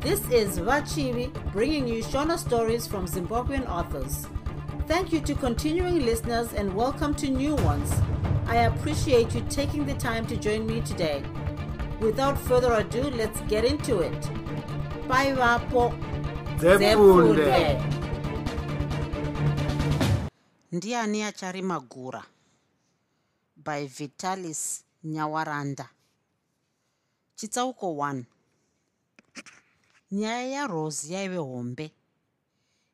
This is Vachivi bringing you Shona stories from Zimbabwean authors. Thank you to continuing listeners and welcome to new ones. I appreciate you taking the time to join me today. Without further ado, let's get into it. Bye, Vapo. Ndiani acharima gura by vitalis nyawaranda chitsauko 1 nyaya yarose yaive hombe.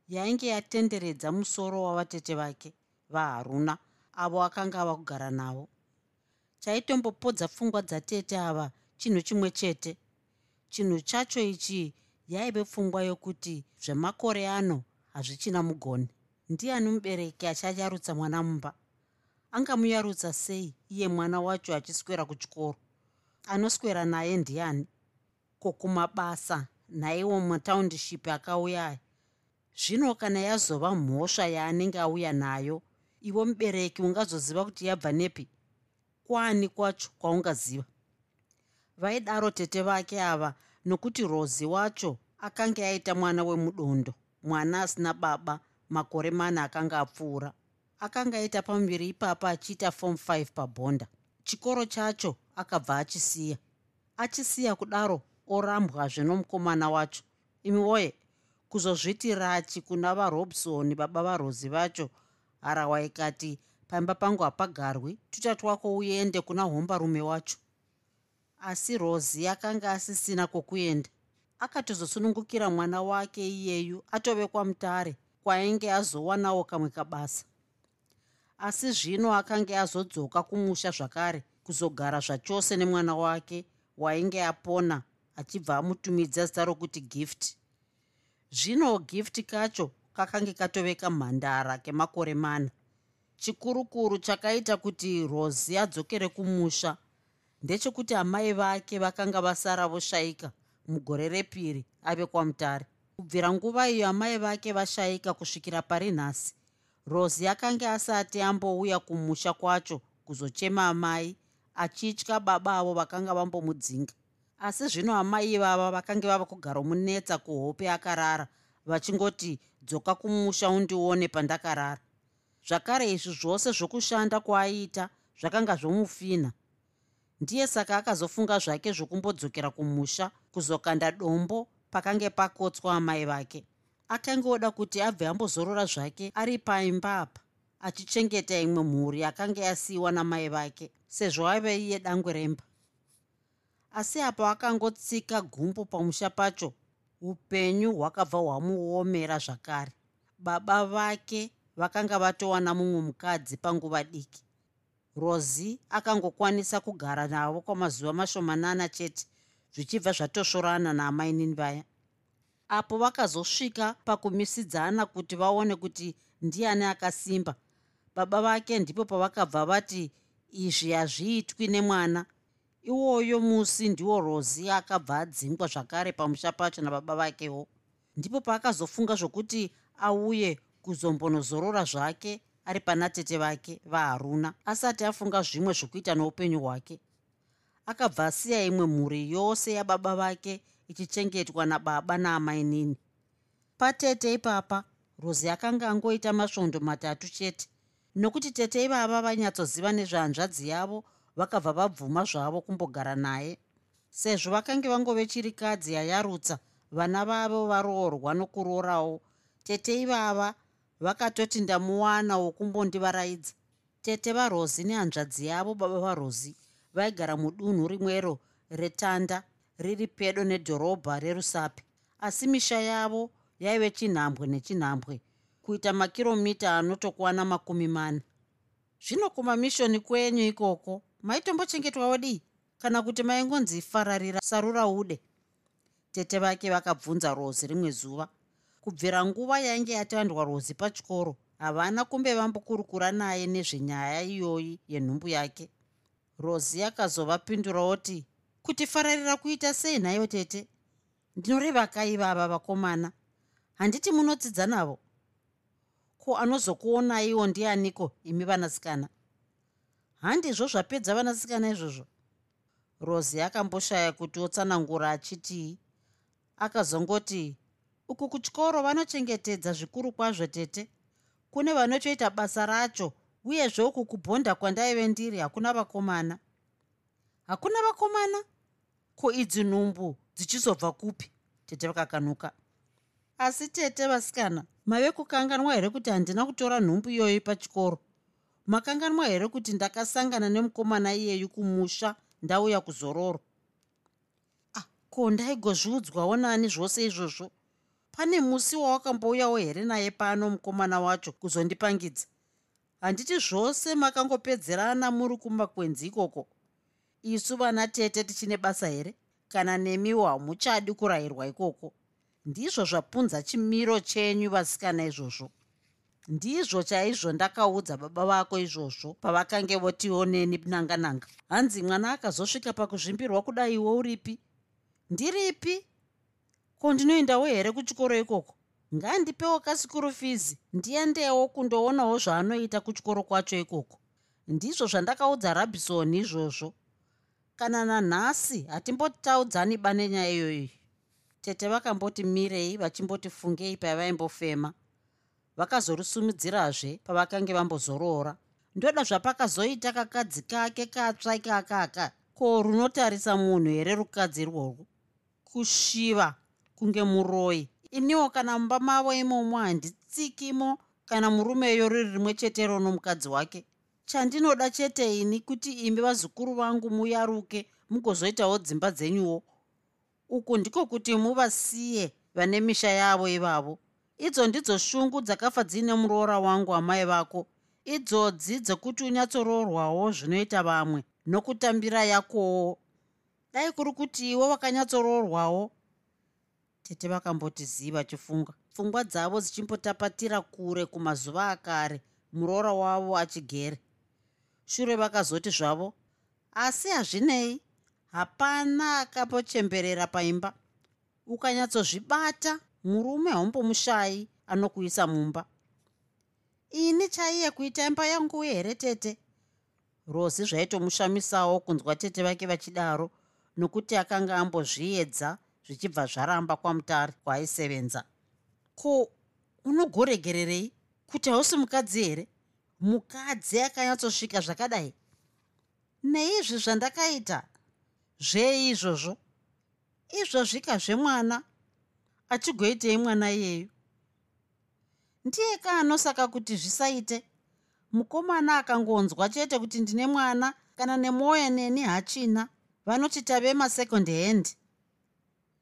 Yainge yatenderedza musoro wavatete vake vaharuna avo akanga ava kugara navo. Chaitombopodza pfungwa dzatete ava chinhu chimwe chete. Chinhu chacho ichi yaive pfungwa yokuti zvemakore ano hazvichina mugoni. Ndiani mubereki achayarutsa mwana mumba? Angamuyarutsa sei iye mwana wacho achiswera kuchikoro? Anoswera naye ndiani? Kokumabasa nhaiwo mataundiship akauya. Zvino kana yazova mhosva yaanenge auya nayo ivo mubereki ungazoziva kuti yabva nepi? Kwani kwacho kwaungaziva? Vaidaro tete vake ava nokuti rozi wacho akanga aita mwana wemudondo mwana asina baba makore mana akanga apfuura. Akanga aita pamuviri ipapa achiita form 5 pabhonda. Chikoro chacho akabva achisiya. Achisiya kudaro orambwazve nomukomana wacho. Imi woye kuzozviti rachi kuna varobsoni baba varozi vacho? Harawa ikati pamba pangu hapagarwi tutatwako uende kuna hombarume wacho. Asi rozi akanga asisina kwokuenda akatozosunungukira mwana wake iyeyu atovekwa mutare kwainge azowanawo kamwe kabasa. Asi zvino akanga azodzoka kumusha zvakare kuzogara zvachose nemwana wake wainge apona achibva amutumidza zita rokuti gift. Zvino gift kacho kakange katoveka mhandara kemakore mana. Chikurukuru chakaita kuti rosi adzokere kumusha. Ndechekuti amai vake vakanga vasara voshayika mugore repiri ave kwamutare kubvira nguva iyo amai vake vashayika kusvikira pari nhasi rosi akanga asati ambouya kumusha kwacho kuzochema amai achitya baba avo vakanga vambomudzinga asi zvino amai ivava vakange vava kugara munetsa kuhope akarara vachingoti dzoka kumusha undione pandakarara. Zvakare izvi zvose zvokushanda kwaaiita zvakanga zvomufina. Ndiye saka akazofunga zvake zvokumbodzokera kumusha kuzokanda dombo pakange pakotswa amai vake. Akanga oda kuti abve ambozorora zvake ari paimba apa achichengeta imwe mhuri yakanga yasiyiwa namai vake sezvo aive iye dangwe remba asi apo akangotsika gumbo pamusha pacho upenyu hwakabva hwamuomera zvakare. Baba vake vakanga vatowana mumwe mukadzi panguva diki. Rozi akangokwanisa kugara navo kwamazuva mashomanana chete zvichibva zvatosvorana naamainini vaya apo vakazosvika pakumisidzana kuti vaone kuti ndiani akasimba. Baba vake ndipo pavakabva vati izvi hazviitwi nemwana iwoyo musi ndiwo rozi akabva adzingwa zvakare pamusha pacho nababa vakewo. Ndipo paakazofunga zvokuti auye kuzombonozorora zvake ari pana tete vake vaharuna asati afunga zvimwe zvokuita noupenyu hwake. Akabva asiya imwe mhuri yose yababa vake ichichengetwa nababa naamainini patete ipapa rozi akanga angoita masvondo matatu chete. Nokuti tete ivava vanyatsoziva nezvehanzvadzi yavo vakabva vabvuma zvavo kumbogara naye. Sezvo vakange vangove chirikadzi yayarutsa vana vavo varoorwa nokurorawo tete ivava vakatoti ndamuwana wokumbondivaraidza tete varozi nehanzvadzi yavo baba varozi vaigara mudunhu rimwero retanda riri pedo nedhorobha rerusape asi misha yavo yaive chinhambwe nechinhambwe kuita makiromita anotokwana makumi mana zvino kumamishoni kwenyu ikoko maitombochengetwawo dii kana kuti maingonzi fararira sarura ude. Tete vake vakabvunza rozi rimwe zuva. Kubvira nguva yainge yatandwa rozi pachikoro havana kumbe vambokurukura naye nezvenyaya iyoyi yenhumbu yake. Rozi yakazovapinduraoti kuti fararira kuita sei nhayo tete? Ndinoreva kaivava vakomana. Handiti munodzidza navo. Ko anozokuonaiwo ndianiko imi vanasikana handizvo zvapedza vanasikana izvozvo. Rozi akamboshaya kuti otsanangura achitii akazongoti uku kuchikoro vanochengetedza zvikuru kwazvo tete. Kune vanotoita basa racho uyezve uku kubhonda kwandaive ndiri hakuna vakomana. Hakuna vakomana? Ko idzi nhumbu dzichizobva kupi? Tete vakakanuka. Asi tete vasikana mave kukanganwa here kuti handina kutora nhumbu iyoyi pachikoro makanganwa here kuti ndakasangana nemukomana iyeyu kumusha ndauya kuzororo? Ah, ko ndaigozviudzwawo nani zvose izvozvo? Pane musi wawakambouyawo here naye pano mukomana wacho kuzondipangidza? Handiti zvose makangopedzerana muri kumakwenzi ikoko. Isu vana tete tichine basa here? Kana nemiwo hamuchadi kurayirwa ikoko? Ndizvo zvapunza chimiro chenyu vasikana izvozvo ndizvo chaizvo ndakaudza baba vako izvozvo pavakange votioneni nanga nanga hanzi mwana akazosvika pakuzvimbirwa kudai iwo uripi? Ndiripi? Ko ndinoendawo here kuchikoro ikoko? Ngandipewo kasikuru fizi ndiendewo kundoonawo zvaanoita kuchikoro kwacho ikoko. Ndizvo zvandakaudza rabhisoni izvozvo. Kana nanhasi hatimbotaudzani bane nyaya iyoyi tete vakamboti mirei vachimboti fungei pavaimbofema vakazorisumidzirazve pavakange vambozoroora. Ndoda zvapakazoita kakadzi kake katsva ikakaka ko runotarisa munhu here rukadzi irworwo? Kushiva kunge muroyi iniwo kana mumba mavo imomo handitsikimo kana murumeyo riri rimwe chetero nomukadzi wake. Chandinoda chete ini kuti imi vazukuru vangu muyaruke mugozoitawo dzimba dzenyuwo. Uku ndiko kuti muvasiye vane misha yavo ivavo idzo ndidzo shungu dzakafa dziine muroora wangu amai vako. Idzodzi dzekuti unyatsoroorwawo zvinoita vamwe nokutambira yakowo. Dai kuri kuti iwo vakanyatsoroorwawo tete vakamboti zii vachifunga pfungwa dzavo dzichimbotapatira kure kumazuva akare muroora wavo achigere. Shure vakazoti zvavo asi hazvinei hapana akapochemberera paimba. Ukanyatsozvibata murume haumbomushayi anokuisa mumba. Ini chaiye kuita imba yangu here tete? Rozi zvaitomushamisawo kunzwa tete vake vachidaro nokuti akanga ambozviedza zvichibva zvaramba kwamutari kwaaisevenza ko unogoregererei? Kuti hausi mukadzi here? Mukadzi akanyatsosvika zvakadai? Neizvi zvandakaita? Zvei izvozvo izvozvika zvemwana achigoitei mwana iyeyu ndiye kaanosaka kuti zvisaite? Mukomana akangonzwa chete kuti ndine mwana kana nemwoyo neni hachina vanoti tave masecond hand?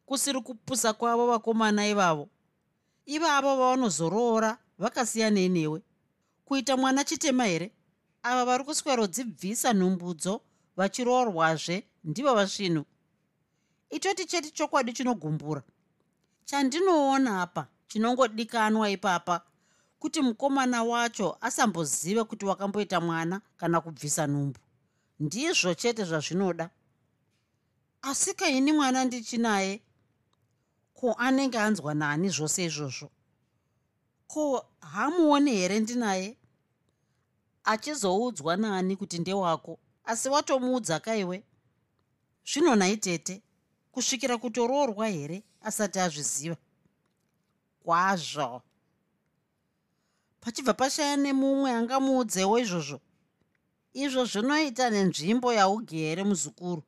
Kusiri kupusa kwavo vakomana ivavo. Ivavo vavanozoroora vakasiyanei newe kuita mwana chitema here? Ava vari kuswerodzibvisa nhumbudzo vachiroorwazve ndivo vasvinu itoti cheti chokwadi chinogumbura chandinoona apa chinongodikanwa ipapa kuti mukomana wacho asambozive kuti wakamboita mwana kana kubvisa nhumbu. Ndizvo chete zvazvinoda. Asi kaini mwana ndichinaye? Ko anenge anzwa nani zvose izvozvo? Ko hamuoni here ndinaye? Achizoudzwa nani kuti ndewako asi watomuudza kaiwe? Zvino nhai tete kusvikira kutoroorwa here asati azviziva. Kwazvo. Pachibva pashaya nemumwe angamuudzewo izvozvo. Izvo zvinoita nenzvimbo yaugere muzukuru.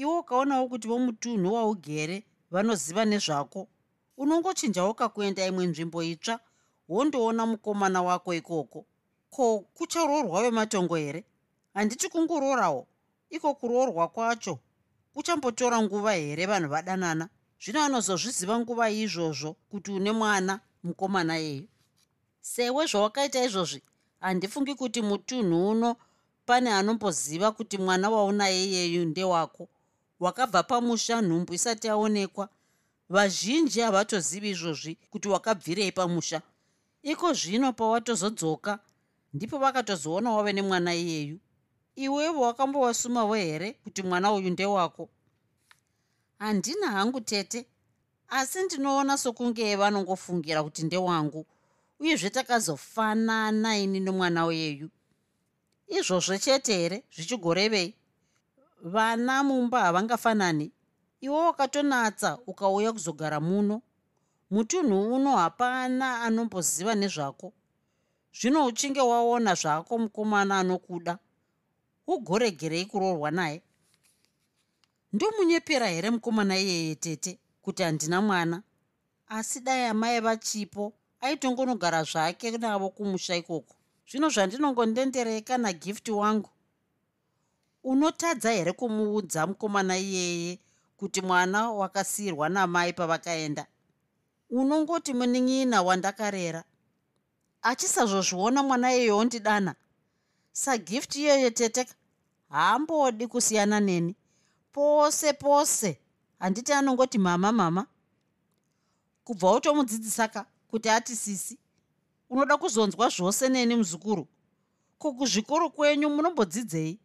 Iwe ukaonawo kuti vomutunhu waugere vanoziva nezvako unongochinjawo kakuenda imwe nzvimbo itsva wondoona mukomana wako ikoko. Ko kucharoorwa vematongo here? Handiti kungororawo iko kuroorwa kwacho. Kuchambotora nguva here vanhu vadanana zvino anozozviziva nguva izvozvo kuti une mwana mukomana yeyu sewe zvawakaita izvozvi handifungi kuti mutunhu uno pane anomboziva kuti mwana waunaye iyeyu ndewako. Wakabva pamusha nhumbu isati yaonekwa vazhinji havatozivi izvozvi kuti wakabvirei pamusha. Iko zvino pawatozodzoka ndipo vakatozoona wave nemwana iyeyu. Iwevo wakambowasumawo here kuti mwana uyu ndewako handina hangu tete. Asi ndinoona sokunge vanongofungira kuti ndewangu uyezve takazofanana ini nomwana weyu. Izvozvo chete here zvichigorevei vana mumba havangafanani. Iwe wakatonatsa ukauya kuzogara muno. Mutunhu uno hapana anomboziva nezvako. Zvino uchinge waona zvako mukomana anokuda ugoregerei kuroorwa naye ndomunyepera here mukomana iyeye tete kuti handina mwana? Asi dai amai vachipo aitongonogara zvake navo kumusha ikoko. Zvino zvandinongondendereka nagifti wangu. Unotadza here kumuudza mukomana iyeye kuti mwana wakasiyirwa namai pavakaenda? Unongoti munin'ina wandakarera. Achisazozviona mwana iyeyo ndidana. Sagifti iyoyo tete haambodi kusiyana neni pose pose. Handiti anongoti mama mama. Kubva utomudzidzisaka kuti ati sisi unoda kuzonzwa zvose neni muzukuru. Ko kuzvikoro kwenyu munombodzidzei?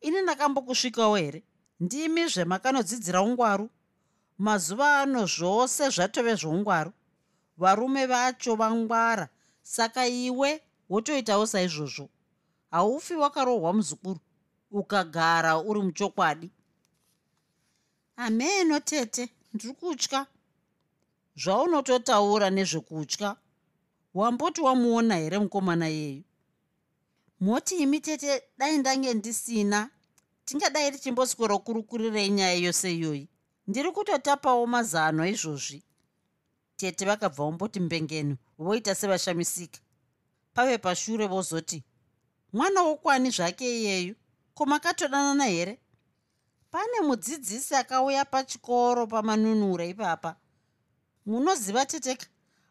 Ini ndakambokusvikawo here? Ndimi zvemakanodzidzira ungwaru? Mazuva ano zvose zvatove zvoungwaru varume vacho vangwara. Saka iwe wotoitawo saizvozvo. Haufi wakarohwa muzukuru. Ukagara uri muchokwadi ameno tete. Ndiri kutya. Zvaunototaura nezvekutya wamboti wamuona here mukomana yeyu? Moti imi tete dai ndange ndisina tingadai tichimboswera kurukurirei nyaya yose iyoyi? Ndiri kutotapawo mazano izvozvi. Tete vakabva vomboti mbengeni voita sevashamisika. Pave pashure vozoti mwana wokwani zvake iyeyu ko makatodanana here pane mudzidzisi akauya pachikoro pamanunura ipapa. Munoziva teteka?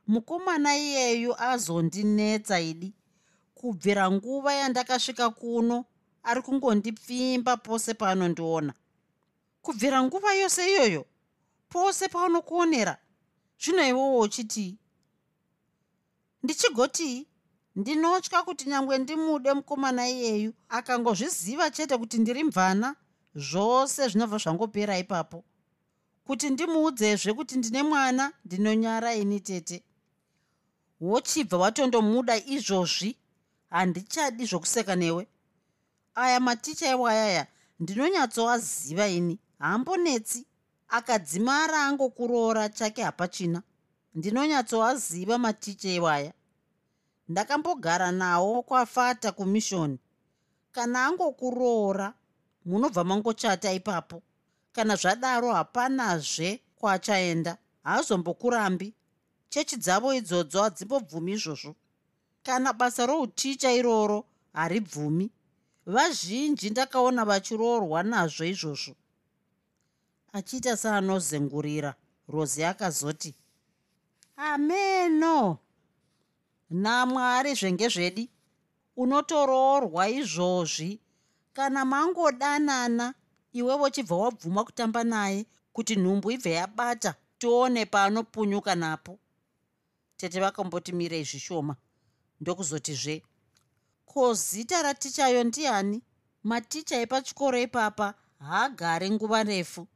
Mukomana iyeyu azondinetsa idi. Kubvira nguva yandakasvika kuno ari kungondipfimba pose paanondiona. Kubvira nguva yose iyoyo pose paunokuonera zvino iwowo uchitii ndichigotii ndinotya kuti nyange ndimude mukomana iyeyu akangozviziva chete kuti ndiri mvana zvose zvinobva zvangopera ipapo. Kuti ndimuudzezve kuti ndine mwana ndinonyara ini tete. Wochibva watondomuda izvozvi handichadi zvokuseka newe. Aya maticha ewayaya ndinonyatsoaziva ini. Haambonetsi akadzimara angokuroora chake hapachina. Ndinonyatsoaziva maticha ewaya ndakambogara nawo kwafata kumishoni. Kana angokuroora munobva mangochata ipapo. Kana zvadaro hapanazve kwachaenda haazombokurambi. Chechi dzavo idzodzo hadzimbobvumi izvozvo. Kana basa routicha iroro haribvumi. Vazhinji ndakaona vachiroorwa nazvo izvozvo. Achiita seanozengurira rozi akazoti ameno! Namwari zvenge zvedi? Unotoroorwa izvozvi kana mangodanana iwevo chibva wabvuma kutamba naye kuti nhumbu ibve yabata tione paanopunyuka napo. Tete vakamboti mirei zvishoma ndokuzotizve ko zita ratichayo ndiani? Maticha epachikoro ipapa haagari nguva refu.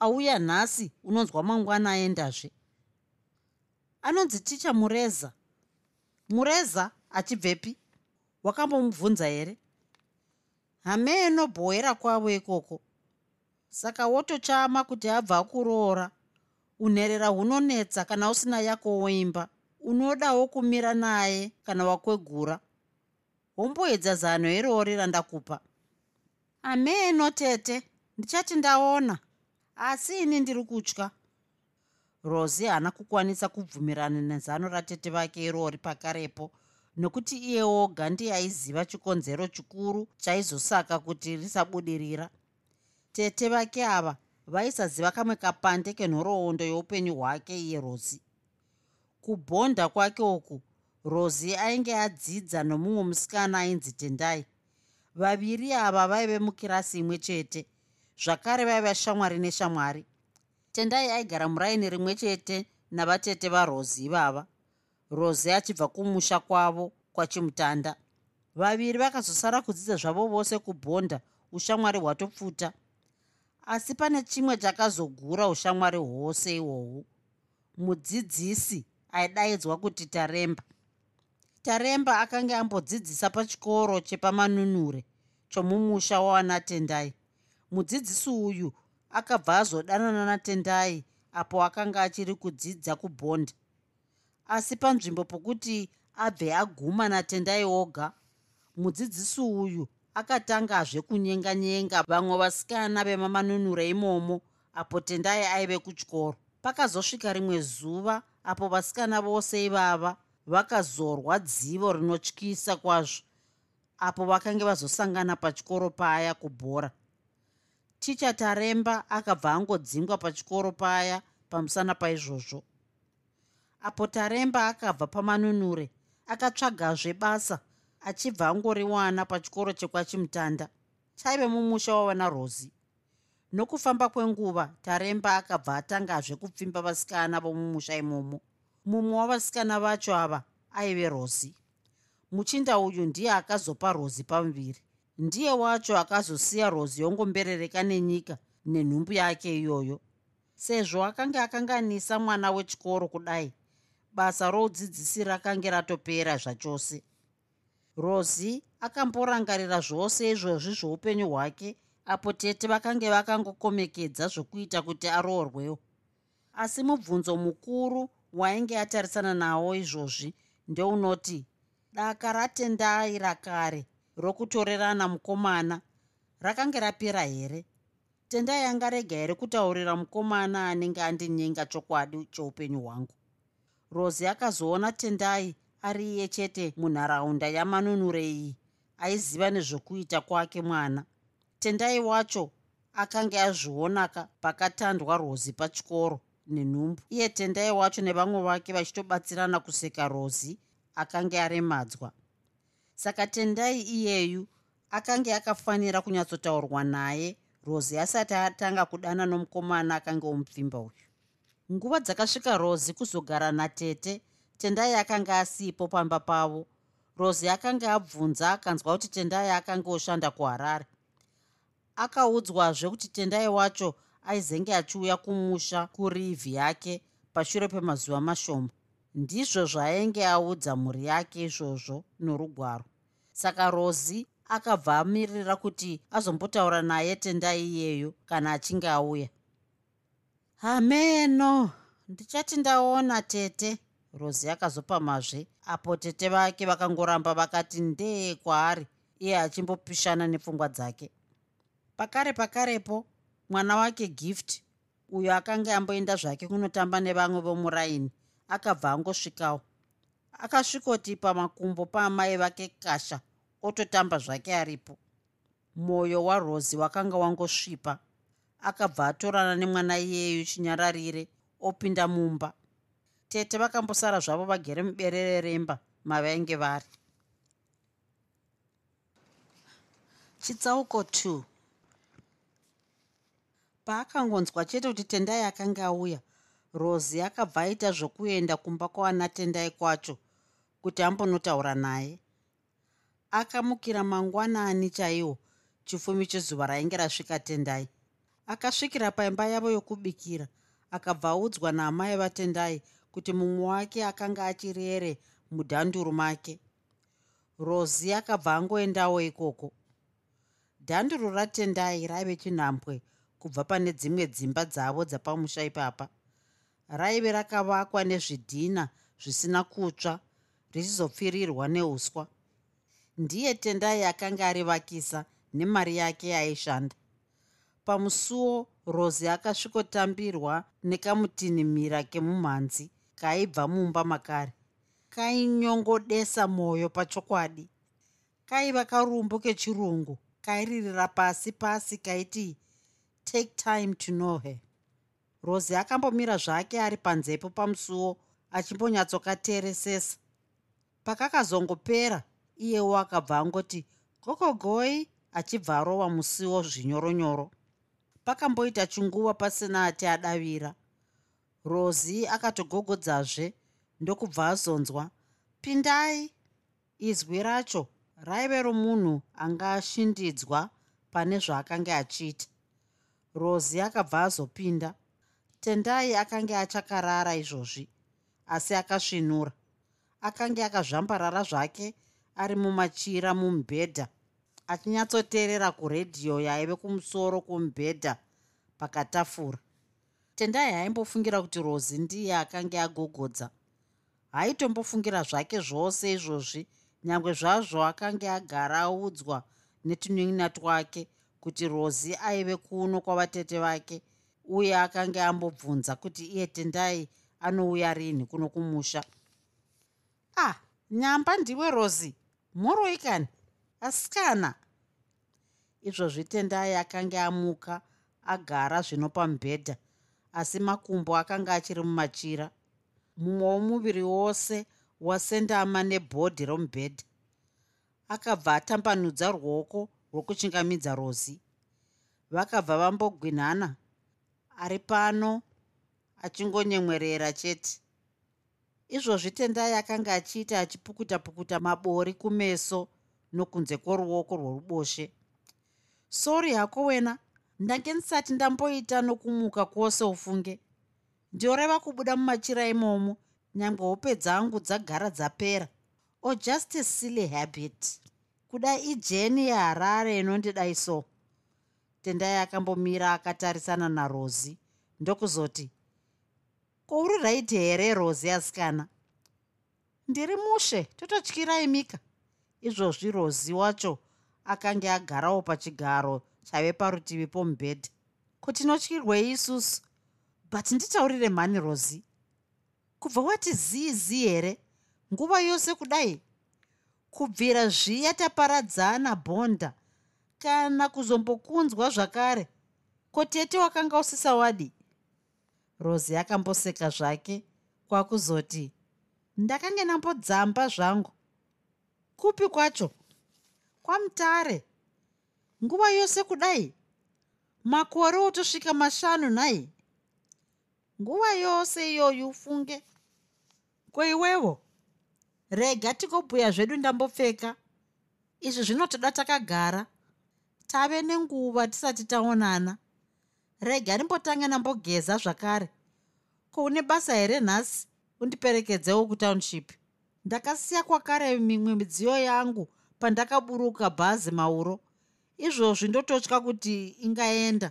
Auya nhasi unonzwa mangwana aendazve. Anonzi ticha mureza. Mureza achibvepi. Wakambomubvunza here hameno bhoera kwavo ikoko. Saka wotochama kuti abva akuroora unherera hunonetsa kana usina yako woimba unodawo kumira naye kana wakwegura. Womboedza zano irori randakupa. Ameno tete ndichati ndaona asi ini ndiri kutya. Rosi haana kukwanisa kubvumirana nezano ratete vake irori pakarepo nokuti iye oga ndiye aiziva chikonzero chikuru chaizosaka kuti risabudirira. Tete vake ava vaisaziva kamwe kapande kenhoroondo youpenyu hwake iye rosi. Kubhonda kwake uku rosi ainge adzidza nomumwe musikana ainzi tendai. Vaviri ava vaive mukirasi imwe chete zvakare vaiva shamwari neshamwari. Tendai aigara muraini rimwe chete navatete varozi ivava rozi achibva kumusha kwavo kwachimutanda. Vaviri vakazosara kudzidza zvavo vose kubhonda ushamwari hwatopfuta. Asi pane chimwe chakazogura ushamwari hwose ihwohwu. Mudzidzisi aidaidzwa kuti taremba. Taremba akanga ambodzidzisa pachikoro chepamanunure chomumusha wavanatendai mudzidzisi uyu akabva azodanana natendai apo akanga achiri kudzidza kubhondi asi panzvimbo pokuti abve aguma natendai oga mudzidzisi uyu akatangazve kunyenganyenga vamwe vasikana vemamanunure imomo apo tendai aive kutyoro pakazosvika rimwe zuva apo vasikana vose ivava vakazorwa dzivo rinotyisa kwazvo apo vakange vazosangana pachikoro paya kubhora. Ticha taremba akabva angodzingwa pachikoro paya pamusana paizvozvo apo taremba akabva pamanunure akatsvagazve basa achibva angoriwana pachikoro chekwachimutanda. Chaive mumusha wavana rozi. Nokufamba kwenguva taremba akabva atangazve kupfimba vasikana vomumusha imomo. Mumwe wavasikana vacho ava aive rozi. Muchinda uyu ndiye akazopa rozi pamuviri. Ndiye wacho akazosiya rozi yongomberereka nenyika nenhumbu yake iyoyo. Sezvo akanga akanganisa mwana wechikoro kudai basa roudzidzisi rakange ratopera zvachose. Rozi akamborangarira zvose izvozvi zveupenyu hwake apo tete vakange vakangokomekedza zvokuita kuti aroorwewo. Asi mubvunzo mukuru wainge atarisana nawo izvozvi ndeunoti daka ratendai rakare rokutorerana mukomana rakange rapera here? Tendai angarega here kutaurira mukomana anenge andinyenga chokwadi cheupenyu hwangu rozi akazoona tendai ari iye chete munharaunda yamanunure iyi aiziva nezvokuita kwake mwana. Tendai wacho akanga azvionaka pakatandwa rozi pachikoro nenhumbu. Iye tendai wacho nevamwe vake vachitobatsirana kuseka rozi akanga aremadzwa. Saka tendai iyeyu akanga akafanira kunyatsotaurwa naye rozi asati atanga kudana nomukomana akanga omupfimba uyu nguva dzakasvika rozi kuzogara natete. Tendai akanga asipo pamba pavo. Rozi akanga abvunza akanzwa kuti tendai akanga oshanda kuharare. Akaudzwazve kuti tendai wacho aizenge achiuya kumusha kurivhi yake pashure pemazuva mashoma. Ndizvo zvaainge audza mhuri yake izvozvo norugwaro. Saka rozi akabva amirira kuti azombotaura naye tendai iyeyo kana achinge auya hameno ndichati ndaona tete. Rozi akazopamazve apo tete vake vakangoramba vakati ndee kwaari? Iye achimbopishana nepfungwa dzake. Pakare pakarepo. Mwana wake gift. Uyo akanga amboenda zvake kunotamba nevamwe vomuraini. Akabva angosvikawo. Akasvikoti pamakumbo paamai vake kasha. Ototamba zvake aripo. Mwoyo warozi wakanga wangosvipa akabva atorana nemwana iyeyu chinyararire opinda mumba. Tete vakambosara zvavo vagere muberere remba mavainge vari. Chitsauko 2 paakangonzwa chete kuti tendai akanga auya rozi akabva aita zvokuenda kumba kwaana tendai kwacho kuti ambonotaura naye. Akamukira mangwanani chaiwo chifumi chezuva rainge rasvika tendai akasvikira paimba yavo yokubikira akabva audzwa naamai vatendai kuti mumwe wake akanga achirere mudhanduru make. Rozi akabva angoendawo ikoko. Dhanduru ratendai raive chinhambwe kubva pane dzimwe dzimba dzavo dzapamusha ipapa. Raive rakavakwa nezvidhina zvisina kutsva richizopfirirwa neuswa ndiye tendai akanga arivakisa nemari yake yaishanda pamusuwo rozi akasvikotambirwa nekamutinhimira kemumhanzi kaibva mumba makare. Kainyongodesa mwoyo pachokwadi. Kaiva karumbu kechirungu kairirira pasi pasi kaiti take time to know her. Rozi akambomira zvake ari panzepo pamusuwo achimbonyatsokateresesa pakakazongopera iyewo akabva angoti gogogoi achibva arova musiwo zvinyoronyoro pakamboita chinguva pasina ati adavira. Rozi akatogogodzazve ndokubva azonzwa pindai izwi racho raive romunhu anga ashindidzwa pane zvaakanga achiita. Rozi akabva azopinda tendai akanga achakarara izvozvi asi akasvinura. Akanga akazvambarara zvake ari mumachira mumubhedha achinyatsoteerera kuredhiyo yaive kumusoro kwomubhedha pakatafura. Tendai haimbofungira kuti rozi ndiye akanga agogodza. Haitombofungira zvake zvose izvozvi nyange zvazvo akanga agara audzwa netunyan'ina twake kuti rozi aive kuno kwavatete vake uye akanga ambobvunza kuti iye tendai anouya rini kuno kumusha? Ah nyamba ndiwe rozi mhoroikani asikana. Izvozvi tendai akanga amuka agara zvino pamubhedha asi makumbo akanga achiri mumachira. Mumwe womuviri wose wasendama nebhodhi romubhedha. Akabva atambanudza ruoko rwokuchingamidza rozi. Vakabva vambogwinhana ari pano achingonyemwerera chete. Izvozvi tendai akanga achiita achipukuta pukuta mabori kumeso nokunze kworuoko rworuboshe. Sori hako wena ndange ndisati ndamboita nokumuka kwose ufunge. Ndioreva kubuda mumachira imomo nyange hope dzangu dzagara dzapera. O oh, just a silly habit. Kudai ijeni yeharare inondidai so. Tendai akambomira akatarisana narozi ndokuzoti kouri raiti here rozi asikana. Ndiri mushe tototyirai mika izvozvi rozi wacho akanga agarawo pachigaro chaive parutivi pomubhedha. Kutinotyirwei isusu but nditaurire mhani rozi kubva wati zii zii here? Nguva yose kudai? Kubvira zviya taparadzana bhonda kana kuzombokunzwa zvakare? Kotete wakanga usisa wadi? Rozi akamboseka zvake kwakuzoti ndakange nambodzamba zvangu kupi kwacho? Kwamutare nguva yose kudai? Makore otosvika mashanu nhai? Nguva yose iyoyu ufunge. Kweiwewo rega tikobhuya zvedu ndambopfeka. Izvi zvinotoda takagara. Tave nenguva tisati taonana. Rega ndimbotanga ndambogeza zvakare. Ko une basa here nhasi? Undiperekedzewo kutownship ndakasiya kwakare mimwe midziyo yangu pandakaburuka bhazi mauro izvozvi ndototya kuti ingaenda.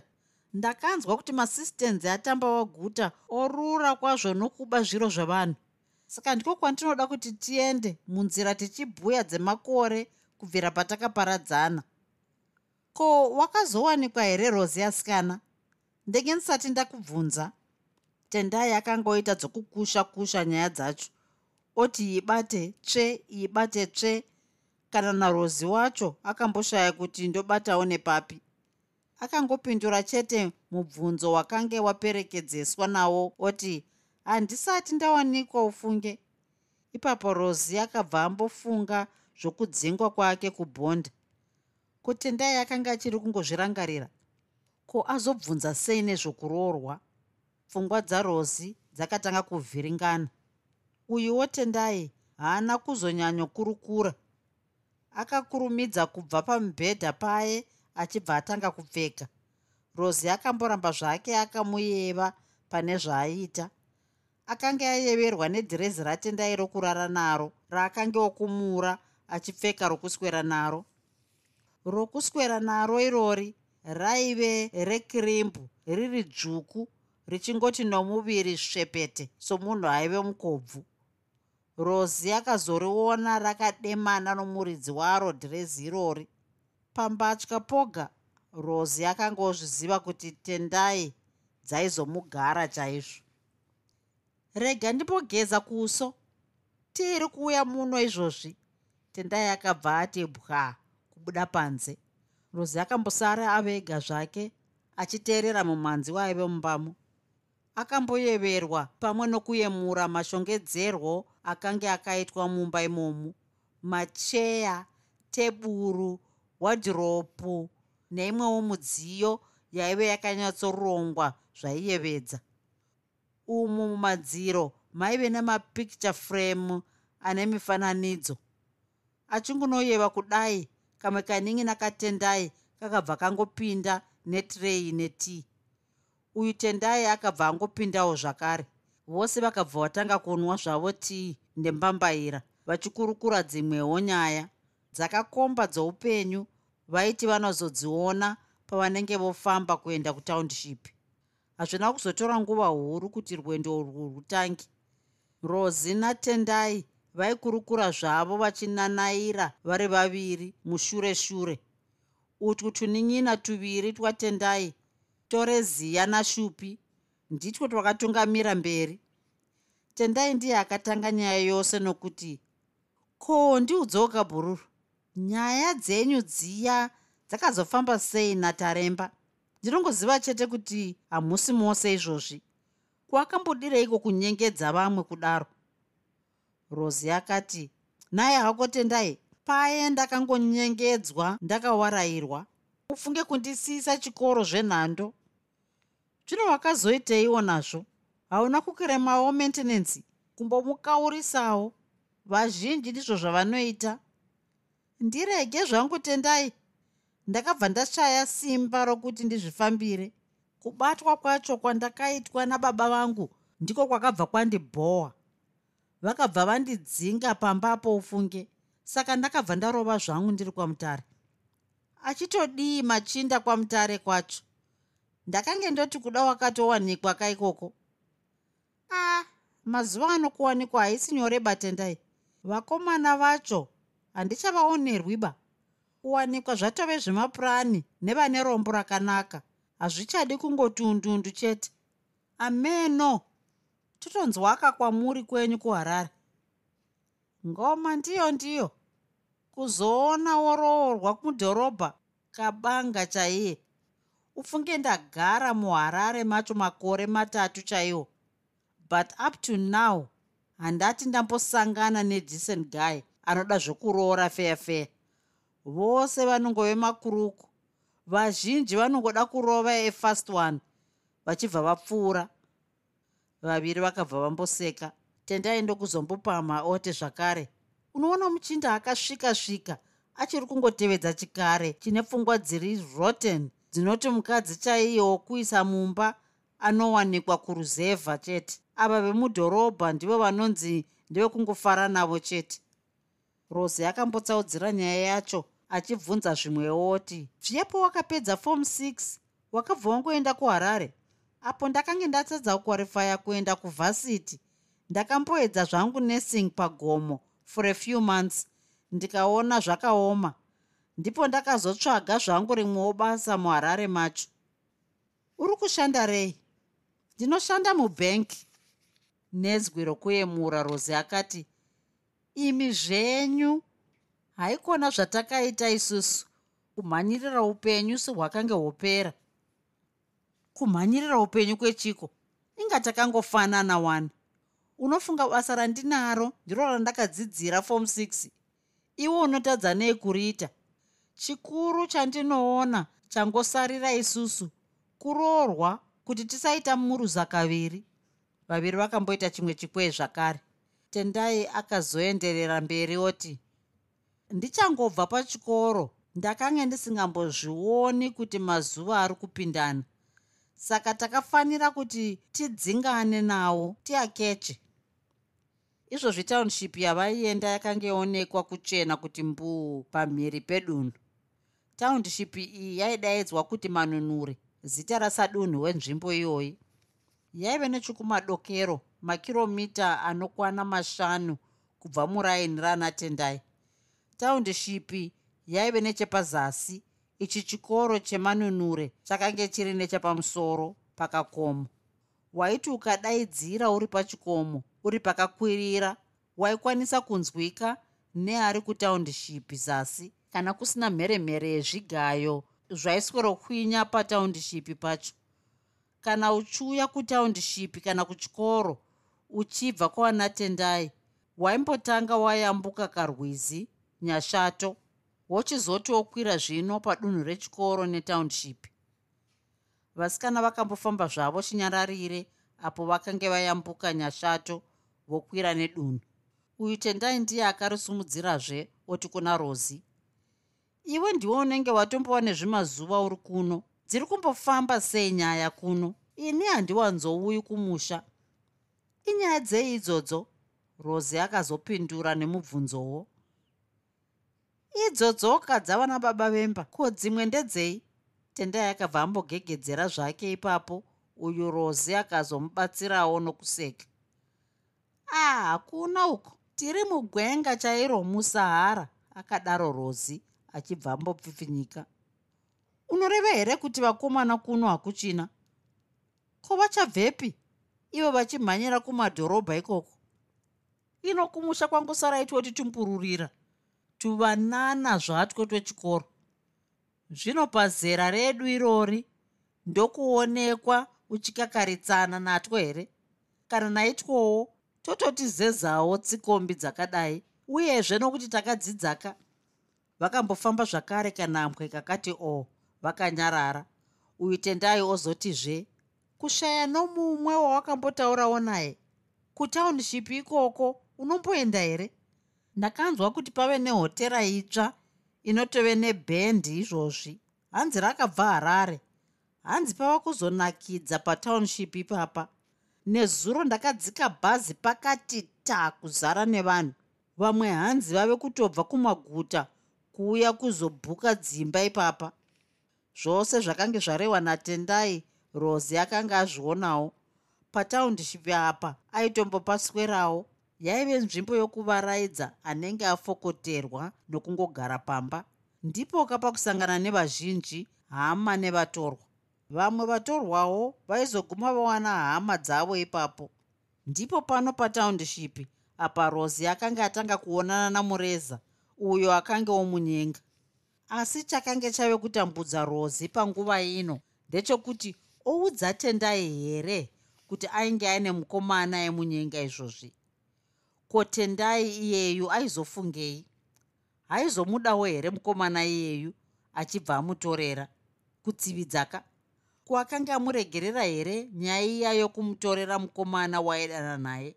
Ndakanzwa kuti masistenzi atamba waguta orura kwazvo nokuba zviro zvevanhu saka ndiko kwandinoda kuti tiende munzira tichibhuya dzemakore kubvira patakaparadzana. Ko wakazowanikwa here rozi asikana ndenge ndisati ndakubvunza. Tendai akangoita dzokukusha kusha nyaya dzacho oti ibate tsve ibate tsve. Kana narozi wacho akamboshaya kuti ndobatawo nepapi. Akangopindura chete mubvunzo wakange waperekedzeswa nawo oti handisati ndawanikwa ufunge? Ipapo rozi akabva ambofunga zvokudzingwa kwake kubhonda. Kutendai akanga achiri kungozvirangarira ko azobvunza sei nezvokuroorwa? Pfungwa dzarozi dzakatanga kuvhiringana uyuwo tendai haana kuzonyanyokurukura. Akakurumidza kubva pamubhedha paye achibva atanga kupfeka. Rozi akamboramba zvake akamuyeva pane zvaaita. Akanga ayeverwa nedhirezi ratendai rokurara naro raakanga okumura achipfeka rokuswera naro. Rokuswera naro irori raive rekirimbu riri dzvuku richingoti nomuviri svepete somunhu aive mukobvu rozi akazoriona rakademana nomuridzi waro dhirezi irori pambatya poga rozi akanga ozviziva kuti tendai dzaizomugara chaizvo. Rega ndimbogeza kuso tiiri kuuya muno izvozvi. Tendai akabva ati bwa kubuda panze. Rozi akambosara avega zvake achiteerera mumhanzi waive mumbamo akamboyeverwa pamwe nokuyemura mashongedzerwo akanga akaitwa mumba imomu macheya teburu wadhiropu neimwewo mudziyo yaive yakanyatsorongwa zvaiyevedza. Umu mumadziro maive nemapicture frame ane mifananidzo. Achingunoyeva kudai kamwe kaningi nakatendai kakabva kangopinda netirei netii uyu tendai akabva angopindawo zvakare. Vose vakabva vatanga kunwa zvavo tii ndembambaira vachikurukura dzimwewo nyaya dzakakomba dzoupenyu vaiti vanozodziona pavanenge vofamba kuenda kutownship hazvina kuzotora nguva huru kuti rwendo urwu rwutangi rozi natendai vaikurukura zvavo vachinanaira vari vaviri mushure shure utwu tuninyina tuviri twatendai toreziya nashupi. Nditwo twakatungamira mberi. Tendai ndiye akatanga nyaya yose nokuti ko ndiudzewo kabhururu nyaya dzenyu dziya dzakazofamba sei nataremba. Ndinongoziva chete kuti hamusi mose izvozvi. Kwakambodireiko kunyengedza vamwe kudaro? Rosi akati naye hako tendai paye ndakangonyengedzwa ndakawarayirwa ufunge kundisiisa chikoro zvenhando. Zvino wakazoiteiwo nazvo. Hauna kukiremawo maintenancy kumbomukaurisawo. Vazhinji ndizvo zvavanoita. Ndirege zvangu tendai. Ndakabva ndashaya simba rokuti ndizvifambire. Kubatwa kwacho kwandakaitwa nababa vangu ndiko kwakabva kwandibhowa. Vakabva vandidzinga pambapo ufunge saka ndakabva ndarova zvangu ndiri kwamutare achitodii machinda kwamutare kwacho. Ndakange ndoti kuda wakatowanikwa kaikoko. A ah, mazuva ano kuwanikwa haisi nyore batendai vakomana vacho handichavaonerwiba. Kuwanikwa zvatove zvemapurani nevane rombo rakanaka. Hazvichadi kungoti undundu chete. Ameno! Totonzwaka kwamuri kwenyu kuharare. Ngoma ndiyo ndiyo kuzoona woroorwa mudhorobha kabanga chaiye. Ufunge ndagara muharare macho makore matatu chaiwo. But up to now handati ndambosangana nedecent guy anoda zvokuroora feya feya. Vose vanongove makuruku vazhinji vanongoda kurova efirst one vachibva vapfuura. Vaviri vakabva vamboseka tendai ndokuzombopamha ote zvakare unoona muchinda akasvika svika achiri kungotevedza chikare chine pfungwa dziri rotten dzinoti mukadzi chaiye wokuisa mumba anowanikwa kuruzevha chete. Ava vemudhorobha ndivo vanonzi ndevekungofara navo chete. Rosi akambotsaudzira nyaya yacho achibvunza zvimwewo oti zviepo wakapedza form 6 wakabva wangoenda kuharare? Apo ndakange ndatadza kuquarifya kuenda kuvhasiti. Ndakamboedza zvangu nursing pagomo for a few months ndikaona zvakaoma. Ndipo ndakazotsvaga zvangu rimwewo basa muharare macho uri kushanda rei? Ndinoshanda mubhenki nezwi rokuyemura rosi akati imi zvenyu haikona zvatakaita isusu. Kumhanyirira upenyu sehwakange hwopera. Kumhanyirira upenyu kwechiko inga takangofanana wani unofunga basa randinaro ndiro randakadzidzira form 6 iwe unotadza nei kuriita chikuru chandinoona changosarira isusu kuroorwa kuti tisaita muruza kaviri vaviri vakamboita chimwe chikwee zvakare. Tendai akazoenderera mberi oti ndichangobva pachikoro ndakange ndisingambozvioni kuti mazuva ari kupindana saka takafanira kuti tidzingane nawo tiakeche izvozvi township yavaienda yakanga yaonekwa kuchena kuti mbuu pamhiri pedunhu. Township iyi yaidaidzwa kuti manunure zita rasadunhu wenzvimbo iyoyi. Yaive nechokumadokero makiromita anokwana mashanu kubva muraini ranatendai township yaive nechepazasi ichi chikoro chemanunure chakange chiri nechepamusoro pakakomo. Waiti ukadaidzira uri pachikomo uri pakakwirira waikwanisa kunzwika neari kutaundship zasi. Kana kusina mheremhere yezvigayo zvaiswerokwinya pataundship pacho. Kana uchiuya kutaundship kana kuchikoro uchibva kwavanatendai waimbotanga wayambuka karwizi nyashato wochizoti wokwira zvino padunhu rechikoro netownship vasikana vakambofamba zvavo chinyararire apo vakange vayambuka nyashato vokwira nedunhu. Uyu tendai ndiye akarisumudzirazve oti kuna rozi iwe ndiwe unenge watombova nezvimazuva uri kuno. Dziri kumbofamba sei nyaya kuno? Ini handiwanzouyi kumusha. Inyaya dzei idzodzo? Rozi akazopindura nemubvunzowo. Idzodzoka dzavana baba vemba. Ko dzimwe ndedzei? Tendai akabva ambogegedzera zvake ipapo. Uyu rozi akazomubatsirawo nokuseka hakuna uko. Tiri mugwenga chairo musahara akadaro rozi achibva ambopfipfinyika unoreva here kuti vakomana kuno hakuchina? Ko vachabvepi? Ivo vachimhanyira kumadhorobha ikoko. Ino kumusha kwangosara itoti timpururira. Tuvanana zvatwo twechikoro. Zvino pazera redu irori ndokuonekwa uchikakaritsana natwo here? Kana naitwowo tototizezawo tsikombi dzakadai uyezve nokuti takadzidzaka vakambofamba zvakare kanhambwe kakati o oh, vakanyarara. Uyu tendai ozotizve kushaya nomumwe wawakambotaurawo naye kutaundship ikoko unomboenda here? Ndakanzwa kuti pave nehotera itsva inotove nebhendi izvozvi. Hanzi rakabva harare. Hanzi pava kuzonakidza patownship ipapa nezuro ndakadzika bhazi pakati ta kuzara nevanhu. Vamwe hanzi vave kutobva kumaguta kuuya kuzobhuka dzimba ipapa. Zvose zvakange zvarehwa natendai rosi akanga azvionawo. Pataundship apa aitombopaswerawo yaive nzvimbo yokuvaraidza anenge afokoterwa nokungogara pamba. Ndipoka pakusangana nevazhinji hama nevatorwa vamwe vatorwawo vaizoguma vawana hama dzavo ipapo. Ndipo pano pataundship apa rosi akanga atanga kuonana namureza uyo akanga womunyenga asi chakange chave kutambudza rosi panguva ino ndechekuti oudza tendai here kuti ainge aine mukomana emunyenga izvozvi? Ko tendai iyeyu aizofungei? Haizomudawo here mukomana iyeyu achibva amutorera? Kutsividzaka kuakanga amuregerera here? Nyaya iya yokumutorera mukomana waidana naye?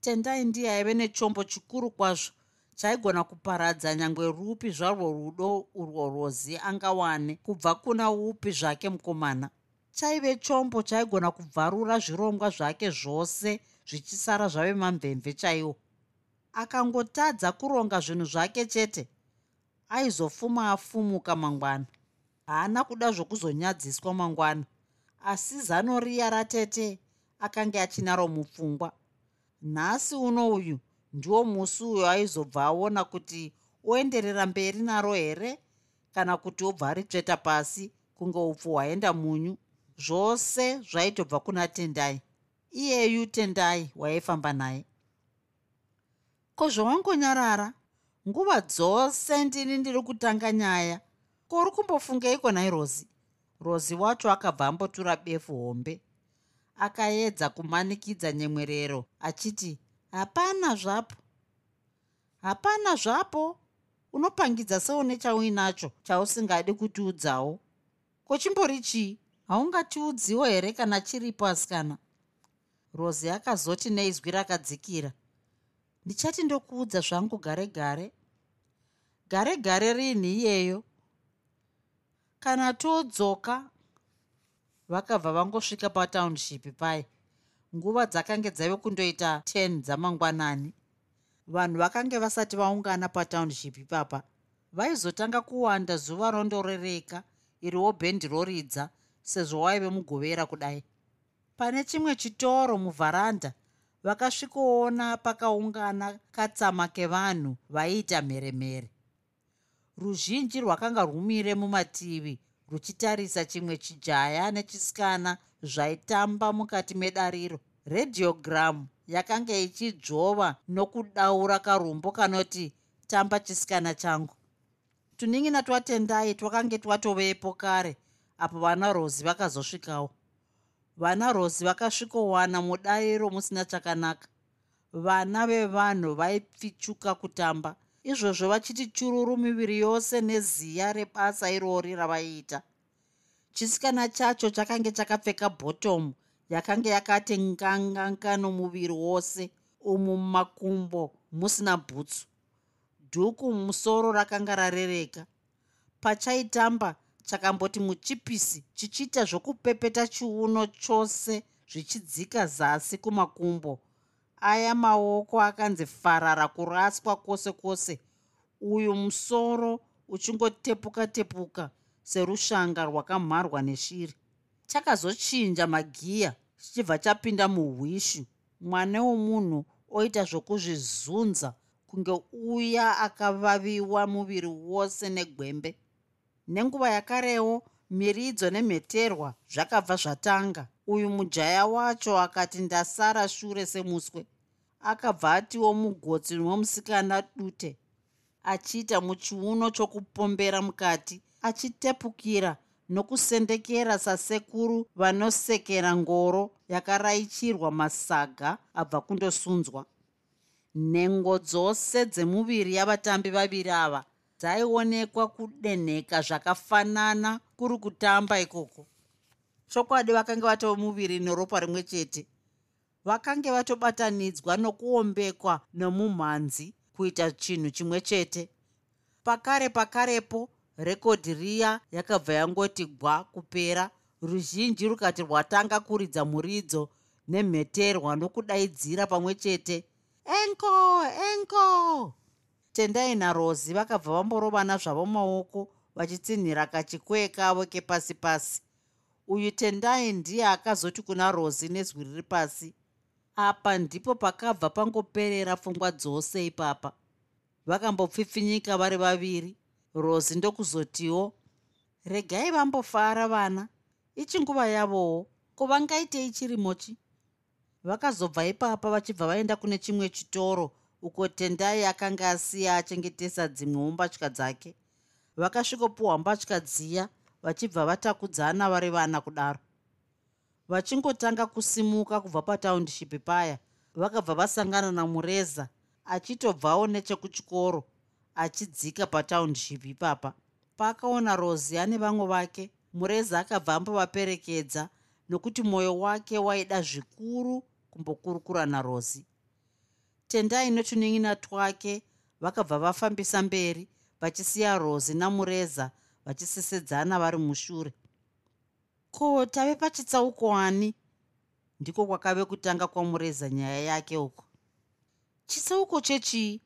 Tendai ndiye aive nechombo chikuru kwazvo. Chaigona kuparadza nyangwe rupi zvarwo rudo urwo rozi angawane kubva kuna upi zvake mukomana? Chaive chombo chaigona kubvarura zvirongwa zvake zvose zvichisara zvave mamvemve chaiwo. Akangotadza kuronga zvinhu zvake chete? Aizofuma afumuka mangwana haana kuda zvokuzonyadziswa mangwana. Asi zano riya ratete akanga achinaro mupfungwa. Nhasi uno uyu ndiwo musi uyo aizobva aona kuti oenderera mberi naro here kana kuti obva aritsveta pasi kunge upfu hwaenda munyu. Zvose zvaitobva kuna tendai. Iyeyu tendai waifamba naye. Ko zvawangonyarara? Nguva dzose ndini ndiri kutanga nyaya ko uri kumbofungeiko nai rozi rozi wacho akabva ambotura befu hombe akaedza kumanikidza nyemwerero achiti hapana zvapo. Hapana zvapo. Unopangidza seune chauinacho chausingadi kutiudzawo. Ko chimbori chii? Haungatiudziwo here kana chiripo asikana? Rozi akazoti neizwi rakadzikira. Ndichati ndokuudza zvangu gare gare. Gare gare rini iyeyo kana todzoka vakabva vangosvika patownship pai nguva dzakange dzave kundoita 10 dzamangwanani vanhu vakange vasati vaungana patownship ipapa vaizotanga kuwanda zuva rondorereka iriwo bhendi roridza sezvo waive mugovera kudai. Pane chimwe chitoro muvharanda vakasvikoona pakaungana katsama kevanhu vaiita mheremhere ruzhinji rwakanga rwumire mumativi ruchitarisa chimwe chijaya nechisikana zvaitamba mukati medariro. Redhiogramu yakanga ichidzvova nokudaura karumbo kanoti tamba chisikana changu. Tunin'ina twatendai twakange twatovepo kare apo vana rozi vakazosvikawo. Vana rozi vakasvikowana mudariro musina chakanaka. Vana vevanhu vaipfichuka kutamba izvozvo vachiti chururu miviri yose neziya rebasa irori ravaiita chisikana chacho chakange chakapfeka bhotomu yakanga yakati nganganga nomuviri wose umu mumakumbo musina bhutsu. Dhuku mumusoro rakanga rarereka. Pachaitamba chakamboti muchipisi chichiita zvokupepeta chiuno chose zvichidzika zasi kumakumbo aya maoko akanzi farara kuraswa kwose kwose. Uyu musoro uchingotepuka tepuka serushanga rwakamharwa neshiri. Chakazochinja magiya chichibva chapinda muhwishu mwana womunhu oita zvokuzvizunza kunge uya akavaviwa muviri wose negwembe. Nenguva yakarewo miridzo nemheterwa zvakabva zvatanga. Uyu mujaya wacho akati ndasara shure semuswe akabva atiwo mugotsi nomusikana dute achiita muchiuno chokupombera mukati achitepukira nokusendekera sasekuru vanosekera ngoro yakaraichirwa masaga abva kundosunzwa. Nhengo dzose dzemuviri yavatambi vaviri ava dzaionekwa kudenheka zvakafanana kuri kutamba ikoko. Chokwadi vakanga vatova muviri neropa rimwe chete vakange vatobatanidzwa nokuombekwa nomumhanzi kuita chinhu chimwe chete. Pakare pakarepo rekodhi riya yakabva yangoti gwa kupera ruzhinji rukati rwatanga kuridza muridzo nemheterwa nokudaidzira pamwe chete. Enko enko! Tendai narozi vakabva vamborovana zvavo maoko vachitsinhira kachikwe kavo kepasi pasi. Uyu tendai ndiye akazoti kuna rozi nezwi riri pasi apa ndipo pakabva pangoperera pfungwa dzose ipapa. Vakambopfipfinyika vari vaviri rozi ndokuzotiwo. Regai vambofara vana ichinguva yavowo kuvangaitei chirimochi vakazobva ipapa vachibva vaenda kune chimwe chitoro uko tendai akanga asiya achengetesa dzimwewo mbatya dzake. Vakasvikopiwa mbatya dziya vachibva vatakudzana vari vana kudaro vachingotanga kusimuka kubva pataundishipi paya vakabva vasangana namureza achitobvawo nechekuchikoro achidzika pataundishipi ipapa. Paakaona rozi ane vamwe vake mureza akabva ambovaperekedza nokuti mwoyo wake waida zvikuru kumbokurukura narozi tendai notunin'ina twake vakabva vafambisa mberi vachisiya rozi namureza vachisesedzana vari mushure ko tave pachitsauko ani ndiko kwakave kutanga kwamureza nyaya yake uko chitsauko chechii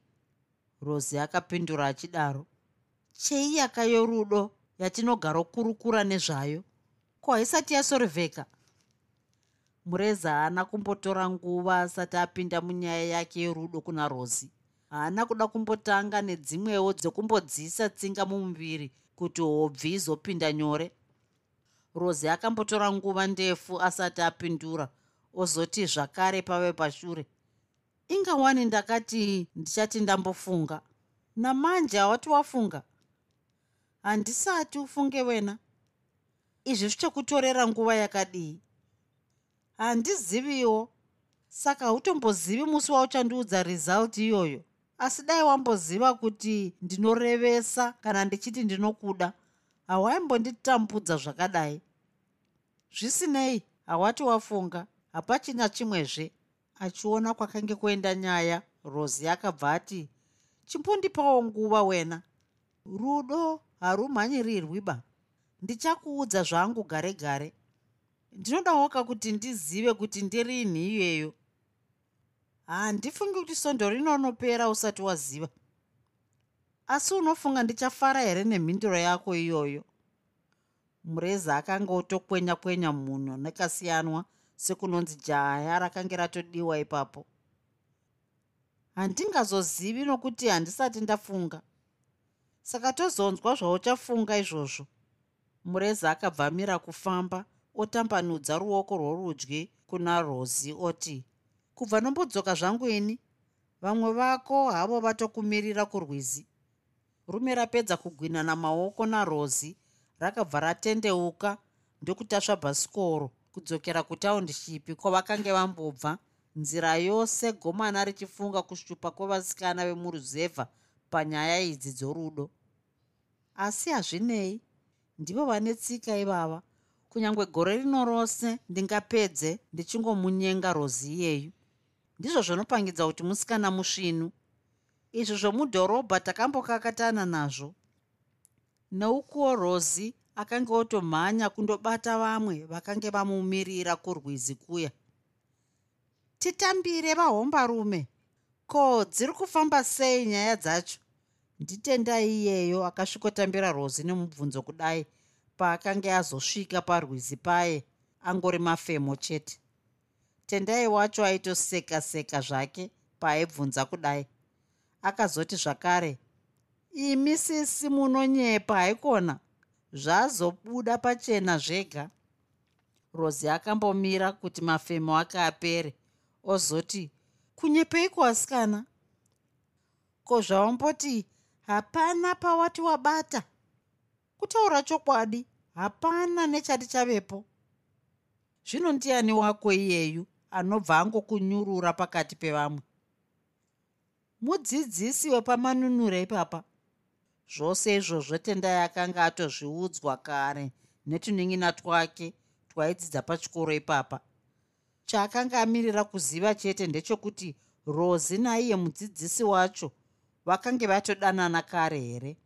rozi akapindura achidaro. Cheiyaka yorudo yatinogara kurukura nezvayo? Ko haisati yasorevheka mureza haana kumbotora nguva asati apinda munyaya yake yorudo kuna rozi. Haana kuda kumbotanga nedzimwewo dzekumbodzisa tsinga mumuviri kuti hobvi izopinda nyore rozi akambotora nguva ndefu asati apindura ozoti zvakare pave pashure. Ingawani ndakati ndichati ndambofunga. Namanje hawati wafunga? Handisati ufunge wena. Izvi zvichakutorera nguva yakadii? Handiziviwo. Saka hautombozivi musi wauchandiudza result iyoyo? Asi dai wamboziva kuti ndinorevesa kana ndichiti ndinokuda? Hawaimbonditambudza zvakadai zvisinei hawati wafunga hapachina chimwezve. Achiona kwakange kuenda nyaya rosi akabva ati chimbondipawo nguva wena. Rudo harumhanyirirwiba ndichakuudza zvangu gare gare. Ndinodawoka kuti ndizive kuti ndirini iyeyo. Handifungi kuti sondo rinonopera usati waziva. Asi unofunga ndichafara here nemhinduro yako iyoyo mureza akanga otokwenya kwenya munhu nekasiyanwa sekunonzi jaya rakange ratodiwa ipapo. Handingazozivi nokuti handisati ndafunga. Saka tozonzwa zvauchafunga izvozvo. Mureza akabvamira kufamba otambanudza ruoko rworudyi kuna rozi oti kubva nombodzoka zvangu ini. Vamwe vako havo vatokumirira kurwizi. Rume rapedza kugwinana maoko narozi rakabva ratendeuka ndokutasva bhasikoro kudzokera kutaundishipi kwavakange vambobva. Nzira yose gomana richifunga kushupa kwevasikana vemuruzevha panyaya idzi dzorudo. Asi hazvinei ndivo vane tsika ivava. Kunyange gore rino rose ndingapedze ndichingomunyenga rozi iyeyu. Ndizvo zvinopangidza kuti musikana musvinu. Izvi zvomudhorobha takambokakatana nazvo neukuwo rozi akanga otomhanya kundobata vamwe vakange vamumirira kurwizi kuya. Titambire vahombarume ko dziri kufamba sei nyaya dzacho? Nditendai iyeyo akasvikotambira rozi nemubvunzo kudai paakanga azosvika parwizi paye angori mafemo chete. Tendai wacho aitoseka seka zvake paaibvunza kudai. Akazoti zvakare imi sisi munonyepa haikona? Zvazobuda pachena zvega. Rozi akambomira kuti mafemo ake apere ozoti kunyepeiko asikana? Ko zvawamboti hapana pawati wabata? Kutaura chokwadi hapana nechati chavepo. Zvino ndiani wako iyeyu anobva angokunyurura pakati pevamwe? Mudzidzisi wepamanunura ipapa zvose izvozvo tendai akanga atozviudzwa kare netunin'ina twake twaidzidza pachikoro ipapa. Chaakanga amirira kuziva chete ndechekuti rozi naiye mudzidzisi wacho vakange vatodanana kare here?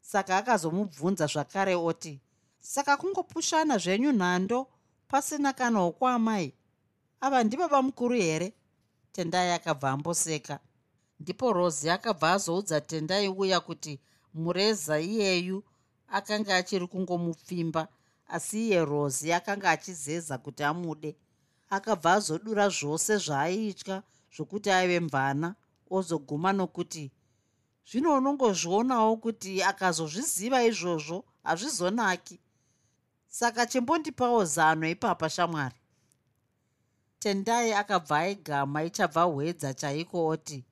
Saka akazomubvunza zvakare oti saka kungopushana zvenyu nhando pasina kana wokwaamai ava ndibaba mukuru here? Tendai akabva amboseka ndipo rozi akabva azoudza tendai uya kuti mureza iyeyu akanga achiri kungomupfimba asi iye rozi akanga achizeza kuti amude. Akabva azodura zvose zvaaitya zvokuti aive mvana ozoguma nokuti zvino unongozvionawo kuti akazozviziva izvozvo hazvizonaki. Saka chimbondipawo zano ipapa shamwari. Tendai akabva aigama ichabva hwedza chaiko oti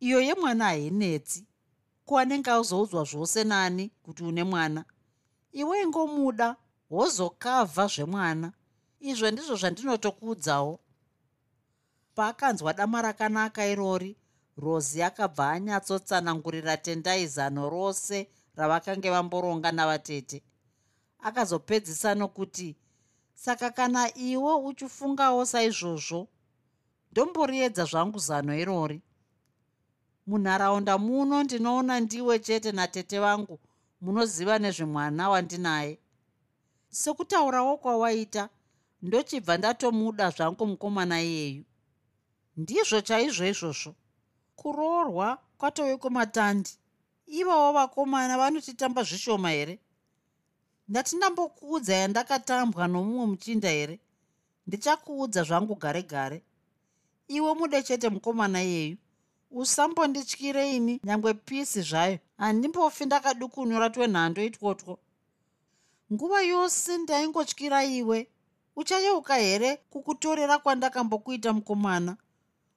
iyo yemwana hainetsi kuwanenge azoudzwa zvose nani kuti une mwana. Iwe ingomuda wozokavha zvemwana izvo ndizvo zvandinotokuudzawo. Paakanzwa dama rakanaka irori rozi akabva anyatsotsanangurira tendai zano rose ravakange vamboronga navatete. Akazopedzisa nokuti saka kana iwe uchifungawo saizvozvo ndomboriedza zvangu zano irori munharaunda muno ndinoona ndiwe chete natete vangu munoziva nezvemwana wandinaye. Sekutaurawo kwawaita ndochibva ndatomuda zvangu mukomana iyeyu. Ndizvo chaizvo izvozvo. Kuroorwa kwatove kwematandi ivawo vakomana vanotitamba zvishoma here? Ndatindambokuudza yandakatambwa nomumwe muchinda here? Ndichakuudza zvangu gare gare. Iwe mude chete mukomana iyeyu usambondityire ini nyangwe pisi zvayo handimbofi ndakadukunyura twenhando itwotwo. Nguva yose ndaingotyira iwe uchayeuka here kukutorera kwandakambokuita mukomana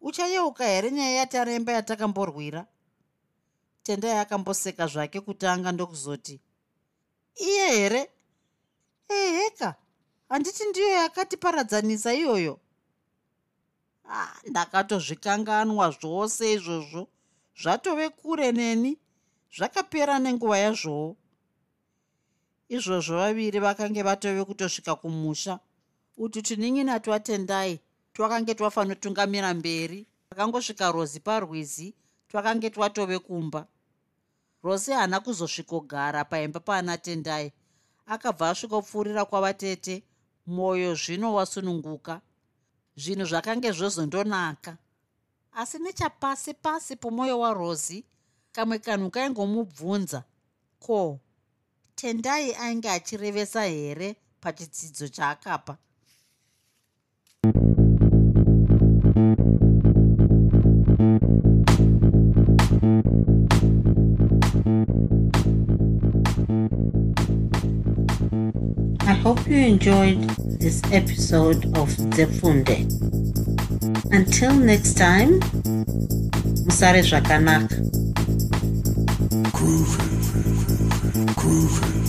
uchayeuka here nyaya yataremba yatakamborwira tendai akamboseka zvake kutanga ndokuzoti iye here? Eheka handiti ndiyo yakatiparadzanisa iyoyo ah, ndakatozvikanganwa zvose izvozvo. Zvatove kure neni? Zvakapera nenguva yazvowo izvozvo vaviri vakange vatove kutosvika kumusha. Uti tunin'ina twatendai twakange twafanotungamira mberi. Akangosvika rozi parwizi twakange twatove kumba. Rose haana kuzosvikogara paimba paana tendai. Akabva asvikopfuurira kwavatete mwoyo zvino wasununguka zvinhu zvakange zvozondonaka. Asi nechapasi pasi pomwoyo warosi kamwe kanhu kaingomubvunza ko tendai ainge achirevesa here pachidzidzo chaakapa? I hope you enjoyed this episode of Zefunde. Until next time, Musare Zvakanaka. Groovy. Groovy.